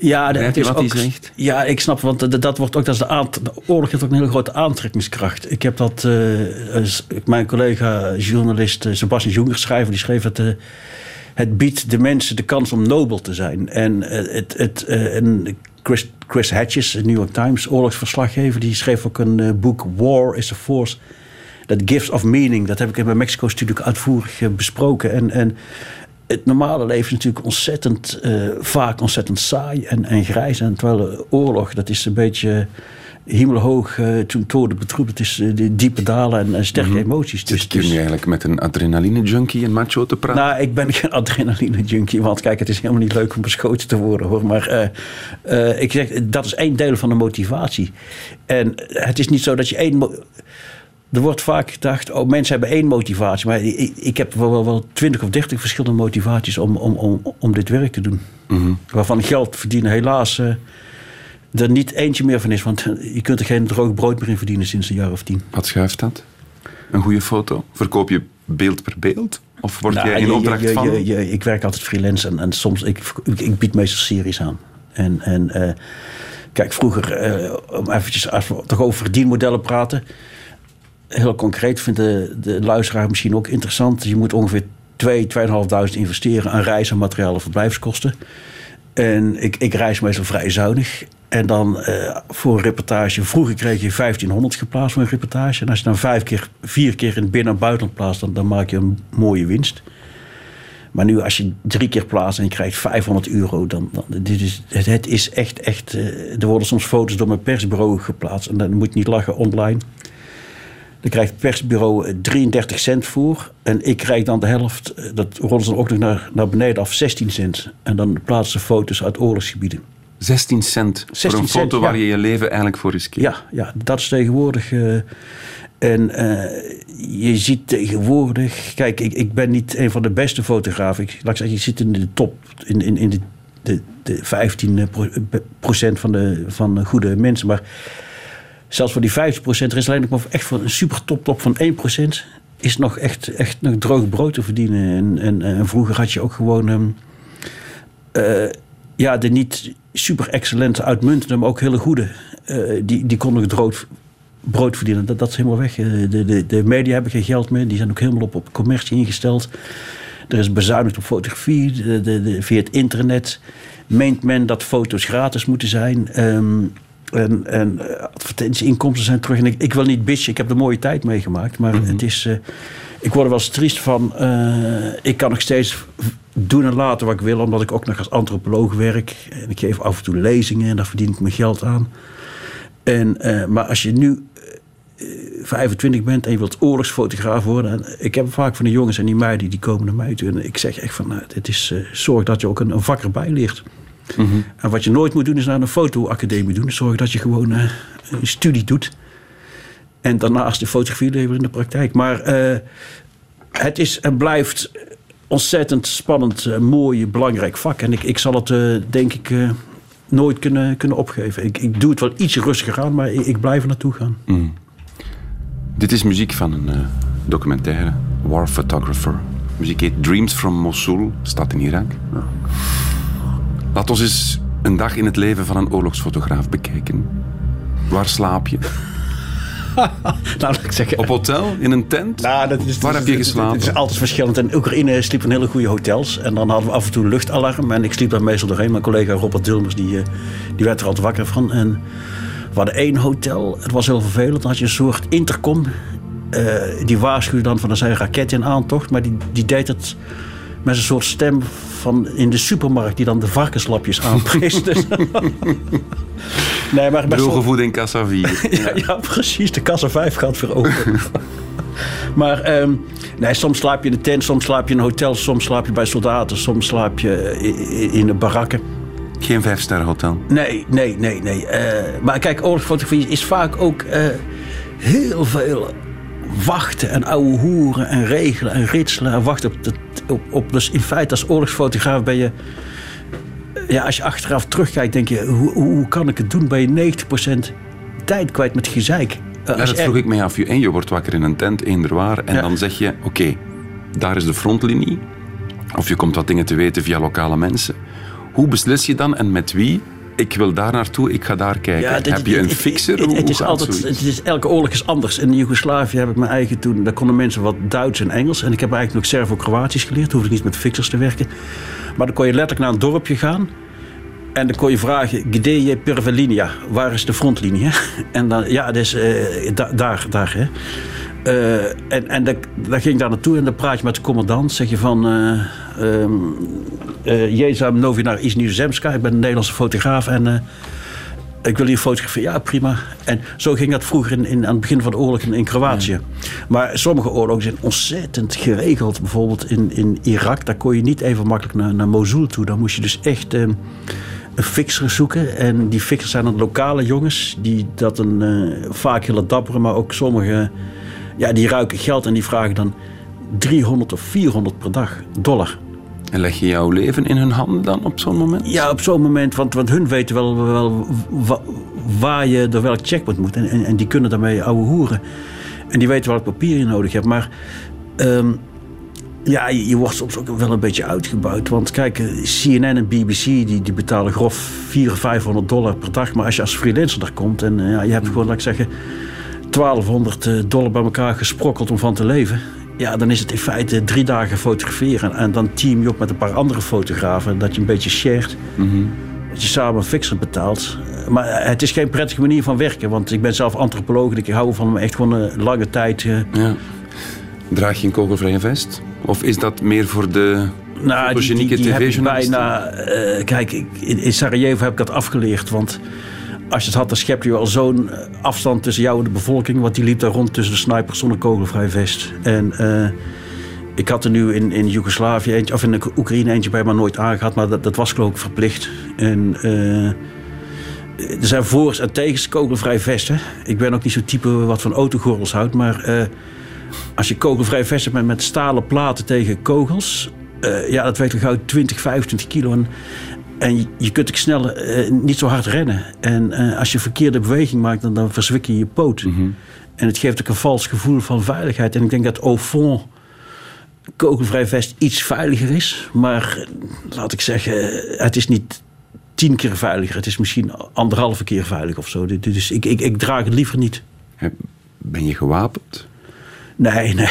Ja, dat is ook, zegt? Ja, ik snap, want dat, dat wordt ook, dat is de, aant- de oorlog heeft ook een hele grote aantrekkingskracht. Ik heb dat, eh, mijn collega journalist eh, Sebastian Junger schrijver, die schreef het, eh, het biedt de mensen de kans om nobel te zijn. En het, het, en Chris, Chris Hedges, New York Times, oorlogsverslaggever, die schreef ook een boek War is a Force that gives of meaning. Dat heb ik in mijn Mexico-studie uitvoerig besproken. En, en het normale leven is natuurlijk ontzettend, eh, vaak ontzettend saai en, en grijs. En terwijl oorlog, dat is een beetje hemelhoog uh, toen betroep. Het is eh, de diepe dalen en, en sterke emoties. Dus, Zit je nu eigenlijk met een adrenaline-junkie en macho te praten? Nou, ik ben geen adrenaline-junkie. Want kijk, het is helemaal niet leuk om beschoten te worden hoor. Maar ik zeg, dat is één deel van de motivatie. En het is niet zo dat je één. Er wordt vaak gedacht, oh, mensen hebben één motivatie. Maar ik, ik heb wel, wel, 20 of 30 verschillende motivaties om, om, om, om dit werk te doen. Waarvan geld verdienen helaas eh, er niet eentje meer van is. Want je kunt er geen droog brood meer in verdienen sinds een jaar of tien. Wat schuift dat? Een goede foto? Verkoop je beeld per beeld? Of word Nou, jij in je- opdracht je- van? je- je- ik werk altijd freelance en, en soms, ik, ik, ik bied meestal series aan. En, en eh, kijk, vroeger, eh, om eventjes, als we toch over verdienmodellen praten. Heel concreet vindt de, de luisteraar misschien ook interessant. Je moet ongeveer 2, 2.500 investeren aan reis en materiaal en verblijfskosten. En ik, ik reis meestal vrij zuinig. En dan eh, voor een reportage, vroeger kreeg je 1500 geplaatst voor een reportage. En als je dan vijf keer, vier keer in binnen- en buitenland plaatst, dan, dan maak je een mooie winst. Maar nu als je drie keer plaatst en je krijgt 500 euro, dan, dan dit is, het, het is echt, echt. eh, er worden soms foto's door mijn persbureau geplaatst en dan moet je niet lachen online. Dan krijgt het persbureau eh, 33 cent voor. En ik krijg dan de helft, eh, dat rollen ze dan ook nog naar, naar beneden af, 16 cent. En dan plaatsen ze foto's uit oorlogsgebieden. 16 cent 16 voor een foto waar ja. je je leven eigenlijk voor riskeert. Ja, ja dat is tegenwoordig. eh, en eh, je ziet tegenwoordig. Kijk, ik, ik ben niet een van de beste fotografen. Ik, laat ik zeggen, ik zit in de top. In, in, in de, de, de 15 pro- procent van de, van de goede mensen. Maar zelfs voor die 50 procent, er is alleen maar echt voor een super top top van 1 procent. Is nog echt, echt nog droog brood te verdienen. En, en, en vroeger had je ook gewoon. ehm, eh, ja, de niet super excellente, uitmuntende, maar ook hele goede. eh, die, die konden nog droog brood verdienen. Dat, dat is helemaal weg. Eh, De, de, de media hebben geen geld meer. Die zijn ook helemaal op, op commercie ingesteld. Er is bezuinigd op fotografie de, de, de- via het internet. Meent men dat foto's gratis moeten zijn. Ehm, en en eh, advertentieinkomsten zijn terug. En ik, ik wil niet bitchen, ik heb de mooie tijd meegemaakt. Maar het is, eh, ik word er wel eens triest van. eh, ik kan nog steeds doen en laten wat ik wil. Omdat ik ook nog als antropoloog werk. En ik geef af en toe lezingen en daar verdien ik mijn geld aan. En, maar als je nu eh, 25 bent en je wilt oorlogsfotograaf worden. En ik heb vaak van de jongens en die meiden die komen naar mij toe. En ik zeg echt van, nou, dit is, zorg dat je ook een, een vak erbij leert. En wat je nooit moet doen is naar een fotoacademie doen. Zorg dat je gewoon eh, een studie doet. En daarnaast de fotografie leveren in de praktijk. Maar eh, het is en blijft ontzettend spannend, eh, mooi, belangrijk vak. En ik, ik zal het, eh, denk ik, eh, nooit kunnen, kunnen opgeven. Ik, ik doe het wel ietsje rustiger aan, maar ik, ik blijf er naartoe gaan. Dit is muziek van een eh, documentaire, War Photographer. muziek heet Dreams from Mosul, staat in Irak. Laat ons eens een dag in het leven van een oorlogsfotograaf bekijken. Waar slaap je? Nou, ik zeggen. Op hotel? In een tent? Nou, dat is, Waar heb je geslapen? Het is altijd verschillend. In Oekraïne sliepen in hele goede hotels. En dan hadden we af en toe een luchtalarm. En ik sliep daar meestal doorheen. Mijn collega Robert Dilmers, die, eh, die werd er altijd wakker van. En we hadden één hotel. Het was heel vervelend. Dan had je een soort intercom. Eh, die waarschuwde dan van er zijn raketten in aantocht. Maar die, die deed het met een soort stem van in de supermarkt. Die dan de varkenslapjes aanprees. Dus- nee, maar Droge in kassa 4. ja, ja, precies. De kassa 5 gaat weer open. maar ehm, nee, soms slaap je in de tent, soms slaap je in een hotel, soms slaap je bij soldaten, soms slaap je in, in de barakken. Geen vijfsterren hotel. Nee, nee, nee, nee. Eh, maar kijk, oorlogsfotografie is vaak ook eh, heel veel wachten en ouwe hoeren en regelen en ritselen en wachten op, de, op, op. Dus in feite als oorlogsfotograaf ben je... Ja, als je achteraf terugkijkt, denk je, hoe, hoe kan ik het doen? Ben je 90% tijd kwijt met gezeik. Eh, Ja, dat vroeg ik mij af. En je wordt wakker in een tent, eender waar. En Ja. dan zeg je, oké, daar is de frontlinie. Of je komt wat dingen te weten via lokale mensen. Hoe beslis je dan en met wie? Ik wil daar naartoe, ik ga daar kijken. dit- Heb je een fixer? Het, het is altijd, het is, elke oorlog is anders. In Joegoslavië heb ik mijn eigen toen. Daar konden mensen wat Duits en Engels. En ik heb eigenlijk nog Servo-Kroatisch geleerd. Hoefde ik niet met fixers te werken. Maar dan kon je letterlijk naar een dorpje gaan. En dan kon je vragen, gde je prva linija? Waar is de frontlinie? En dan, ja, dus da- daar, daar. Hè? Eh, en en dan, dan ging ik daar naartoe en dan praat je met de commandant. Zeg je van, eh ehm eh, Jezam Novinar Iznizemska. Ik ben een Nederlandse fotograaf en... eh, ik wil hier fotograferen. Ja, prima. En zo ging dat vroeger in, in, aan het begin van de oorlog in, in Kroatië. Maar sommige oorlogen zijn ontzettend geregeld. Bijvoorbeeld in, in Irak, daar kon je niet even makkelijk naar, naar Mosul toe. Dan moest je dus echt eh, een fixer zoeken. En die fixers zijn dan lokale jongens. Die dat een eh, vaak hele dappere, maar ook sommige... Ja, die ruiken geld en die vragen dan 300 of 400 per dag dollar. En leg je jouw leven in hun handen dan op zo'n moment? Ja, op zo'n moment, want, want hun weten wel, wel wa- waar je door welk checkpoint moet. En, en, die kunnen daarmee ouwe hoeren. En die weten welk papier je nodig hebt. Maar ehm, ja, je, wordt soms ook wel een beetje uitgebuit. Want kijk, CNN en BBC die, die betalen grof 400 of 500 dollar per dag. Maar als je als freelancer daar komt en eh, ja, je hebt gewoon, laat ik zeggen, 1200 eh, dollar bij elkaar gesprokkeld om van te leven. Ja, dan is het in feite drie dagen fotograferen. En dan team je op met een paar andere fotografen. Dat je een beetje shared. Dat je samen een fixer betaalt. Maar eh, het is geen prettige manier van werken. Want ik ben zelf antropoloog. En ik hou van echt gewoon een lange tijd. eh, Ja. Draag je een kogelvrije vest? Of is dat meer voor de Nou, die, die, fotogenieke die heb ik tv-journalisten? bijna... eh, kijk, in Sarajevo heb ik dat afgeleerd. Want als je het had, dan schep je wel zo'n eh, afstand tussen jou en de bevolking. Want die liep daar rond tussen de snipers zonder kogelvrij vest. En eh, ik had er nu in, in Joegoslavië eentje, of in de Oekraïne eentje bij, maar nooit aangehad. Maar dat, dat was geloof ik verplicht. En... eh, er zijn voor's en tegens kogelvrij vesten. Ik ben ook niet zo'n type wat van autogordels houdt. Maar als je kogelvrij vest hebt met, met stalen platen tegen kogels... ja, dat weegt wel gauw 20, 25 kilo. En, en je, kunt ook snel eh, niet zo hard rennen. En eh, als je verkeerde beweging maakt, dan, dan verzwik je je poot. En het geeft ook een vals gevoel van veiligheid. En ik denk dat au fond kogelvrij vest iets veiliger is. Maar eh, laat ik zeggen, het is niet tien keer veiliger. Het is misschien anderhalve keer veilig of zo. Dus ik, ik, ik draag het liever niet. Ben je gewapend? Nee, nee,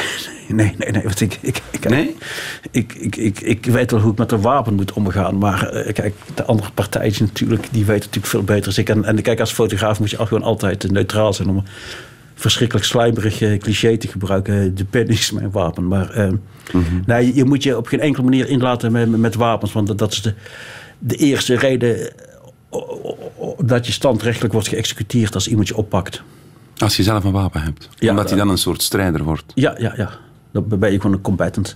nee, nee, nee. Want ik, ik, ik, Nee? ik, ik, ik, ik weet wel hoe ik met een wapen moet omgaan. Maar eh, kijk, de andere partijtje natuurlijk, die weten natuurlijk veel beter dan ik. En, en kijk, als fotograaf moet je al gewoon altijd neutraal zijn om verschrikkelijk slijmerig eh, cliché te gebruiken. De pen is mijn wapen. Maar eh, nee, je- moet je op geen enkele manier inlaten met, met wapens. Want dat- dat is de, de eerste reden dat je standrechtelijk wordt geëxecuteerd als iemand je oppakt. Als je zelf een wapen hebt. Omdat eh, dan een soort strijder wordt. Ja, ja, ja. Dan ben je gewoon een combatant.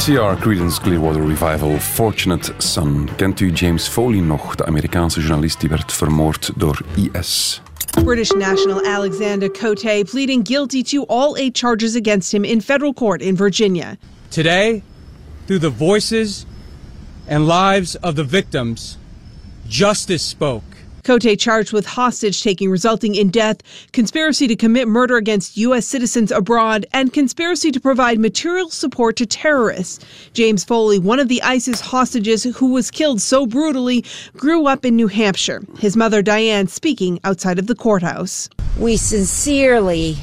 CCR, Creedence Clearwater Revival, Fortunate Son. Kent u James Foley nog, de Amerikaanse journalist die werd vermoord door IS? British national Alexander Cote pleading guilty to all eight charges against him in federal court in Virginia. Today, through the voices and lives of the victims, justice spoke. Cote charged with hostage taking resulting in death, conspiracy to commit murder against U.S. citizens abroad, and conspiracy to provide material support to terrorists. James Foley, one of the ISIS hostages who was killed so brutally, grew up in New Hampshire. His mother, Diane, speaking outside of the courthouse. We sincerely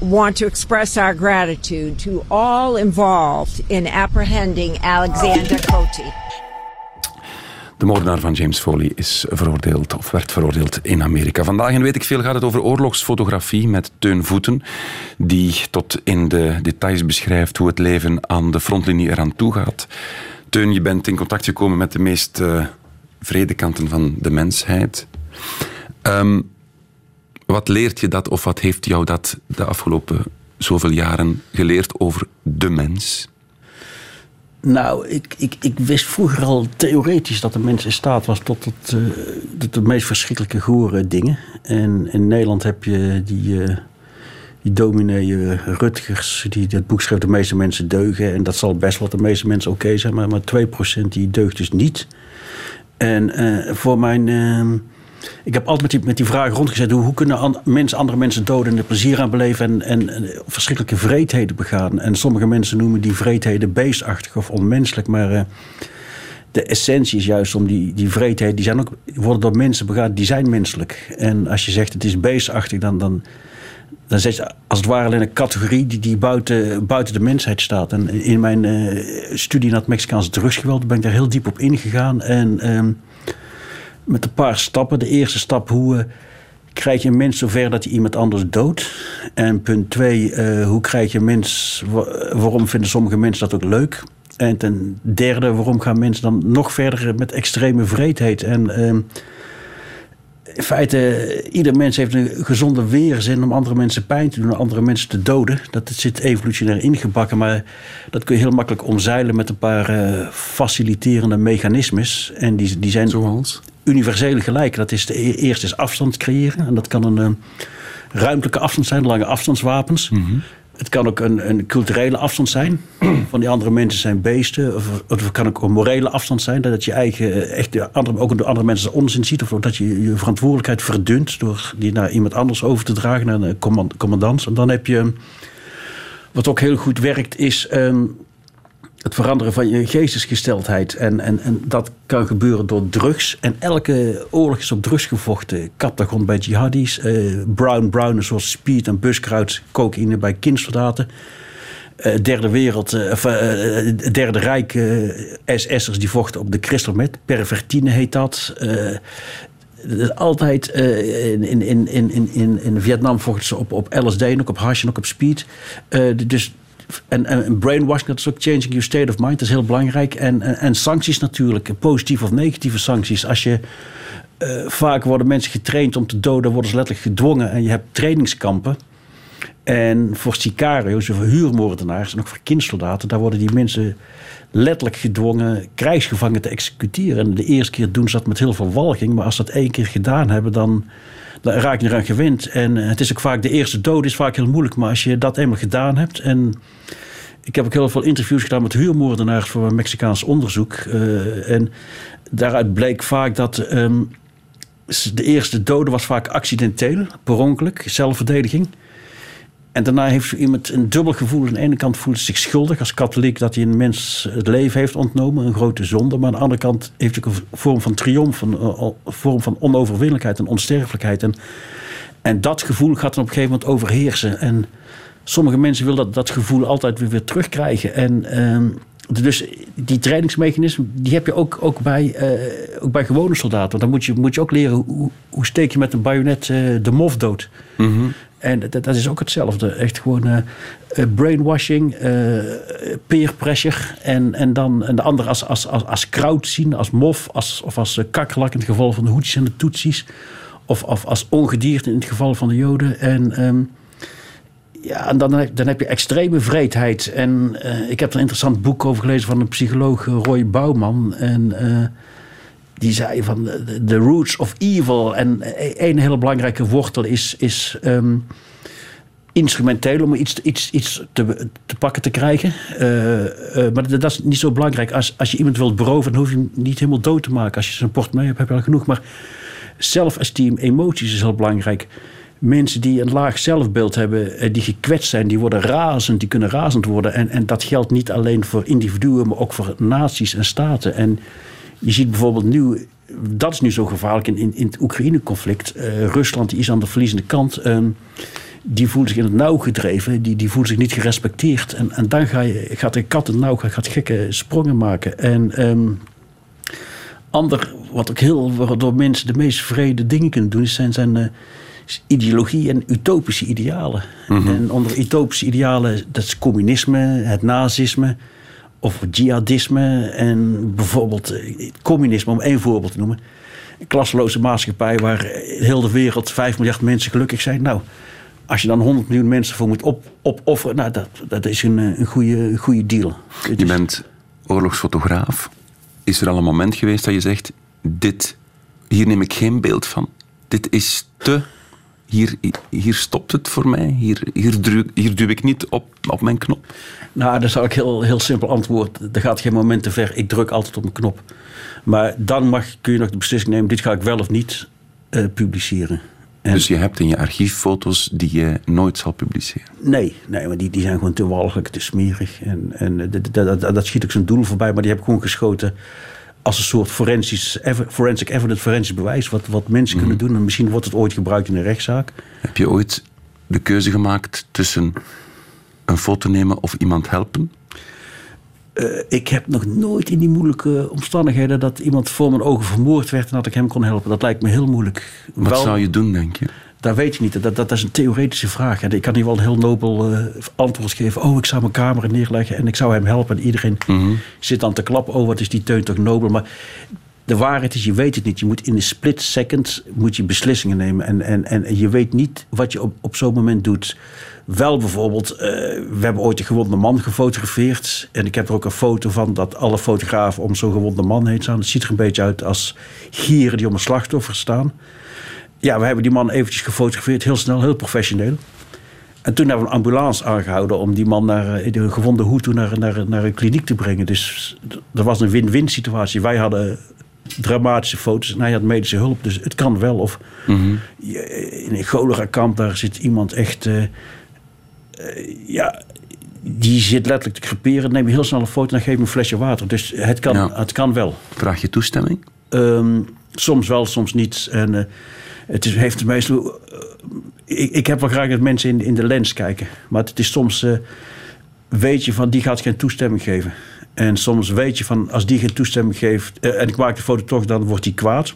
want to express our gratitude to all involved in apprehending Alexander Cote. De moordenaar van James Foley is veroordeeld, of werd veroordeeld in Amerika. Vandaag in Weet ik Veel gaat het over oorlogsfotografie met Teun Voeten, die tot in de details beschrijft hoe het leven aan de frontlinie eraan toe gaat. Teun, je bent in contact gekomen met de meest uh, van de mensheid. Um, wat leert je dat, of wat heeft jou dat de afgelopen zoveel jaren geleerd over de mens? Nou, ik, ik, ik wist vroeger al theoretisch dat de mens in staat was tot, uh, tot de meest verschrikkelijke gore dingen. En in Nederland heb je die, uh, die dominee uh, Rutgers, die dat boek schreef, de meeste mensen deugen. En dat zal best wel de meeste mensen oké zijn, maar, maar 2% die deugt dus niet. En voor mijn... ehm, ik heb altijd met die, vraag rondgezet: hoe, kunnen mensen andere mensen doden en er plezier aan beleven en, en, en, verschrikkelijke vreedheden begaan? En sommige mensen noemen die vreedheden beestachtig of onmenselijk, maar uh, de essentie is juist om die, die vreedheden, die, zijn ook, worden door mensen begaan, die zijn menselijk. En als je zegt het is beestachtig, dan, dan, dan zet je als het ware alleen een categorie die, die buiten, buiten de mensheid staat. En in mijn uh, studie naar het Mexicaanse drugsgeweld ben ik daar heel diep op ingegaan. En. Um, met een paar stappen. De eerste stap, hoe uh, krijg je een mens zover dat hij iemand anders doodt? En punt twee, uh, hoe krijg je een mens... waarom vinden sommige mensen dat ook leuk? En ten derde, waarom gaan mensen dan nog verder met extreme vreedheid? En uh, in feite, ieder mens heeft een gezonde weerzin om andere mensen pijn te doen, andere mensen te doden. Dat zit evolutionair ingebakken, maar dat kun je heel makkelijk omzeilen met een paar uh, faciliterende mechanismes. En die, die zijn Zoals? Universele gelijk. Dat is de eerste is afstand creëren. En dat kan een uh, ruimtelijke afstand zijn, lange afstandswapens. Mm -hmm. Het kan ook een, een, culturele afstand zijn. Van die andere mensen zijn beesten. Of, of het kan ook een morele afstand zijn. Dat je eigen, echt de andere, ook door andere mensen onzin ziet. Of dat je je verantwoordelijkheid verdunt. Door die naar iemand anders over te dragen. Naar een command, commandant. En dan heb je. Wat ook heel goed werkt is. Um, het veranderen van je geestesgesteldheid. En, en, en dat kan gebeuren door drugs. En elke oorlog is op drugs gevochten. Kaptagon bij jihadis. Uh, brown brown zoals speed en buskruid. Cocaïne bij kindsoldaten. Uh, derde wereld, of, derde rijk SS'ers die vochten op de crystal meth. Pervertine heet dat. altijd in, in, in, in, in, in Vietnam vochten ze op, op LSD en ook op hash en ook op speed. dus en, en brainwashing, dat is ook changing your state of mind. Dat is heel belangrijk. En, en, sancties natuurlijk, positieve of negatieve sancties. Als je uh, vaak worden mensen getraind om te doden, worden ze letterlijk gedwongen. En je hebt trainingskampen. En voor sicarios, voor huurmoordenaars en ook voor kindsoldaten, daar worden die mensen letterlijk gedwongen krijgsgevangen te executeren. En de eerste keer doen ze dat met heel veel walging. Maar als ze dat één keer gedaan hebben, dan raak je eraan gewend. En het is ook vaak, de eerste dood is vaak heel moeilijk. Maar als je dat eenmaal gedaan hebt. En ik heb ook heel veel interviews gedaan met huurmoordenaars voor een Mexicaans onderzoek. Uh, en daaruit bleek vaak dat um, de eerste dode was vaak accidenteel, per ongeluk, zelfverdediging. En daarna heeft iemand een dubbel gevoel. Aan de ene kant voelt hij zich schuldig als katholiek dat hij een mens het leven heeft ontnomen, een grote zonde. Maar aan de andere kant heeft hij ook een vorm van triomf, een, een vorm van onoverwinnelijkheid en onsterfelijkheid. En, en dat gevoel gaat dan op een gegeven moment overheersen. En sommige mensen willen dat, dat gevoel altijd weer, weer terugkrijgen. En um, dus die trainingsmechanismen, die heb je ook, ook, bij, uh, ook bij gewone soldaten. Want dan moet je, moet je ook leren hoe, hoe steek je met een bajonet uh, de mof dood. Mm -hmm. En dat, dat, is ook hetzelfde. Echt gewoon uh, brainwashing, peer pressure. En, en dan en de andere als, als, als, als kraut zien, als mof, als, of als kakkerlak in het geval van de hoedjes en de toetsies. Of, of als ongedierte in het geval van de joden. En... Um, Ja, en dan, dan heb je extreme vreedheid. En eh, ik heb een interessant boek over gelezen van een psycholoog, eh, Roy Bouwman. En eh, die zei van de roots of evil. En een hele belangrijke wortel is, is ehm, instrumenteel om iets, iets, iets te, te pakken te krijgen. Maar dat, dat is niet zo belangrijk. Als, als je iemand wilt beroven, dan hoef je hem niet helemaal dood te maken. Als je zijn portemonnee hebt, heb je al genoeg. Maar zelfesteem, emoties is heel belangrijk. Mensen die een laag zelfbeeld hebben, eh, die gekwetst zijn, die worden razend, die kunnen razend worden. En, en dat geldt niet alleen voor individuen, maar ook voor naties en staten. En je ziet bijvoorbeeld nu, dat is nu zo gevaarlijk in, in, het Oekraïne-conflict. Eh, Rusland die is aan de verliezende kant. ehm, die voelt zich in het nauw gedreven, die, die voelt zich niet gerespecteerd. En, en dan ga je, gaat de kat in het nauw, gaat, gekke sprongen maken. En ehm, ander, wat ook heel, waardoor mensen de meest vrede dingen kunnen doen, zijn, zijn eh, ideologie en utopische idealen. En onder utopische idealen, dat is communisme, het nazisme of jihadisme. En bijvoorbeeld eh, communisme, om één voorbeeld te noemen. Een klasloze maatschappij waar heel de wereld 5 miljard mensen gelukkig zijn. Nou, als je dan 100 miljoen mensen voor moet op, opofferen, nou, dat, dat is een, eh, een, goede, een goede deal. Je bent oorlogsfotograaf. Is er al een moment geweest dat je zegt: dit, hier neem ik geen beeld van. Dit is te. Hier, hier stopt het voor mij. Hier, hier, duw, hier duw ik niet op, op mijn knop. Nou, dan zal ik heel, heel simpel antwoorden. Er gaat geen moment te ver. Ik druk altijd op een knop. Maar dan mag, kun je nog de beslissing nemen: dit ga ik wel of niet eh, publiceren. En- Dus je hebt in je archief foto's die je nooit zal publiceren. Nee, nee maar die, die zijn gewoon te walgelijk, te smerig. En, en eh, dat, dat, dat, dat schiet ook zijn doel voorbij. Maar die heb ik gewoon geschoten als een soort forensisch, forensic evidence, forensisch bewijs. Wat, wat mensen kunnen doen. En misschien wordt het ooit gebruikt in een rechtszaak. Heb je ooit de keuze gemaakt tussen een foto nemen of iemand helpen? Eh, ik heb nog nooit in die moeilijke omstandigheden... dat iemand voor mijn ogen vermoord werd en dat ik hem kon helpen. Dat lijkt me heel moeilijk. Wat Wel- zou je doen, denk je? Dat weet je niet. Dat, dat, dat is een theoretische vraag. En Ik kan hier wel een heel nobel eh, antwoord geven. Oh, ik zou mijn camera neerleggen en ik zou hem helpen. En iedereen zit dan te klappen. Oh, wat is die teun toch nobel. Maar de waarheid is, je weet het niet. Je moet in een split second moet je beslissingen nemen. En, en, en je weet niet wat je op, op zo'n moment doet. Wel bijvoorbeeld, eh, we hebben ooit een gewonde man gefotografeerd. En ik heb er ook een foto van dat alle fotografen om zo'n gewonde man heen staan. Het ziet er een beetje uit als gieren die om een slachtoffer staan. Ja, we hebben die man eventjes gefotografeerd, heel snel, heel professioneel. En toen hebben we een ambulance aangehouden om die man naar eh, de gewonde Hutu naar, naar, naar een kliniek te brengen. Dus dat was een win-win situatie. Wij hadden dramatische foto's en hij had medische hulp. Dus het kan wel. Of je- in een cholera-kamp, daar zit iemand echt... eh, eh, ja, die zit letterlijk te creperen. Neem je heel snel een foto en dan geef je een flesje water. Dus het kan, Ja. het kan wel. Vraag je toestemming? Ehm, soms wel, soms niet. En eh, het is, heeft meestal. eh, ik, ik heb wel graag dat mensen in, in de lens kijken. Maar het is soms. eh, weet je van die gaat geen toestemming geven. En soms weet je van als die geen toestemming geeft. eh, en ik maak de foto toch, dan wordt die kwaad.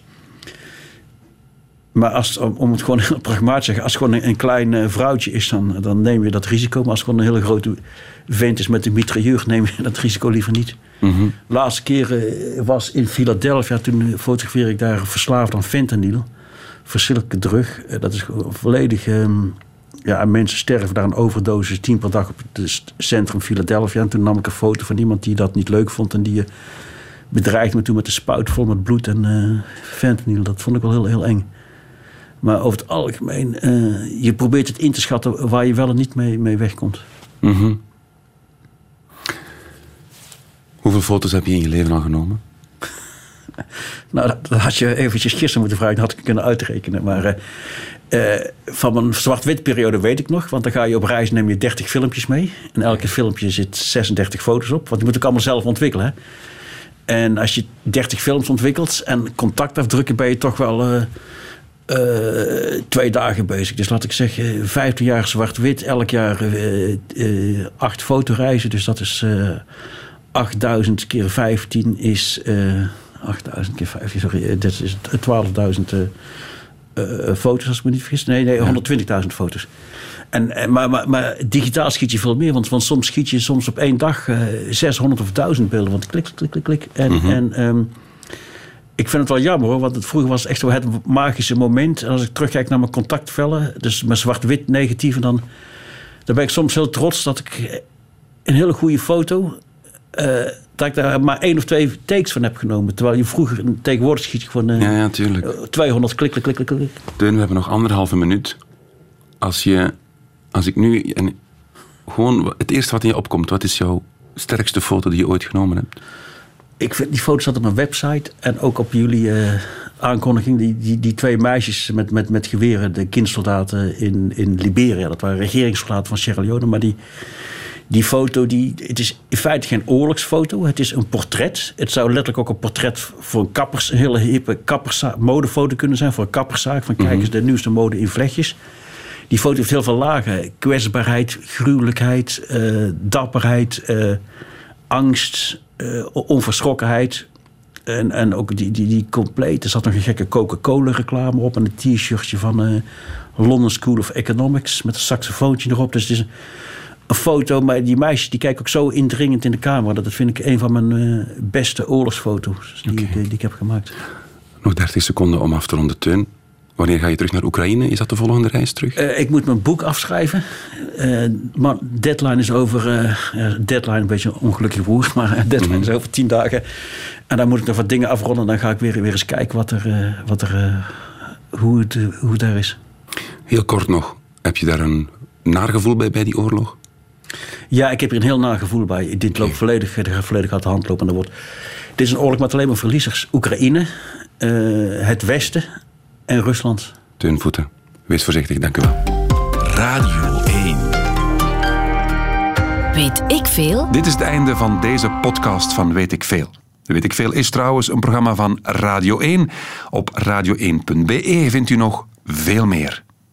Maar als, om, het gewoon heel pragmatisch te zeggen, als het gewoon een, een klein vrouwtje is, dan, dan neem je dat risico. Maar als het gewoon een hele grote vent is met een mitrailleur, neem je dat risico liever niet. De laatste keer was in Philadelphia, toen fotografeer ik daar verslaafd aan fentanyl. Verschrikkelijke drug. Eh, dat is volledig. ehm, ja, en mensen sterven daar een overdosis tien per dag op het centrum Philadelphia. En toen nam ik een foto van iemand die dat niet leuk vond en die eh, bedreigde me toen met een spuit vol met bloed en eh fentanyl. Dat vond ik wel heel, heel eng. Maar over het algemeen, je probeert het in te schatten waar je wel en niet mee, mee wegkomt. Mhm. Hoeveel foto's heb je in je leven al genomen? Nou, dat, had je eventjes gisteren moeten vragen, dat had ik kunnen uitrekenen. Maar eh, eh, van mijn zwart-wit periode weet ik nog. Want dan ga je op reis, neem je 30 filmpjes mee. En elke filmpje zit 36 foto's op. Want die moet ik allemaal zelf ontwikkelen. Hè? En als je 30 films ontwikkelt en contact afdrukken, ben je toch wel eh, twee dagen bezig. Dus laat ik zeggen, 15 jaar zwart-wit, elk jaar eh, acht fotoreizen. Dus dat is eh 8000 keer 15 is. Eh 8000 keer 15, sorry, eh, dat is 12.000 eh, eh, foto's, als ik me niet vergis. Nee, nee 120.000 foto's. En, en, maar, maar, maar digitaal schiet je veel meer, want, want soms schiet je soms op één dag eh 600 of 1000 beelden. Want klik, klik, klik, klik. En, en ehm, ik vind het wel jammer hoor, want het, vroeger was echt zo het magische moment. En als ik terugkijk naar mijn contactvellen, dus mijn zwart-wit negatieve, dan, dan ben ik soms heel trots dat ik een hele goede foto... dat ik daar maar één of twee takes van heb genomen. Terwijl je vroeger, tegenwoordig schiet gewoon eh, Ja, ja, tuurlijk. eh, 200 klik, klik, klik, klik. Teun, we hebben nog anderhalve minuut. Als, je, als ik nu... En gewoon het eerste wat in je opkomt, wat is jouw sterkste foto die je ooit genomen hebt? Ik vind, die foto staat op mijn website en ook op jullie eh, aankondiging. Die, die, die twee meisjes met, met, met geweren, de kindsoldaten in, in Liberia. Dat waren regeringssoldaten van Sierra Leone. Maar die, die foto, die, het is in feite geen oorlogsfoto. Het is een portret. Het zou letterlijk ook een portret voor een kappers, een hele hippe modefoto kunnen zijn. Voor een kapperszaak. Van kijk eens, de nieuwste mode in vlechtjes. Die foto heeft heel veel lagen. Kwetsbaarheid, gruwelijkheid, eh, dapperheid, eh, angst, eh, onverschrokkenheid. En, en ook die, die, die compleet. Er zat nog een gekke Coca-Cola reclame op. En een t-shirtje van London School of Economics. Met een saxofoontje erop. Dus het is een, een foto. Maar die meisjes die kijken ook zo indringend in de camera. Dat vind ik een van mijn eh, beste oorlogsfoto's die, ik, eh, die ik heb gemaakt. Nog 30 seconden om af te ronden, Teun. Wanneer ga je terug naar Oekraïne? Is dat de volgende reis terug? Eh, ik moet mijn boek afschrijven. Eh, maar deadline is over. ja, deadline, een beetje een ongelukkig woord, maar deadline is over tien dagen. En dan moet ik nog wat dingen afronden. Dan ga ik weer, weer eens kijken wat er, wat er, hoe, het, hoe het daar is. Heel kort nog. Heb je daar een naargevoel bij, bij die oorlog? Ja, ik heb er een heel naar gevoel bij. Dit loopt volledig, het gaat volledig uit de hand lopen. En er wordt, dit is een oorlog met alleen maar verliezers. Oekraïne, eh, het Westen en Rusland. Teun Voeten, wees voorzichtig, dank u wel. Radio 1. Weet ik veel? Dit is het einde van deze podcast van Weet ik Veel. Weet ik Veel is trouwens een programma van Radio 1. Op radio1.be vindt u nog veel meer.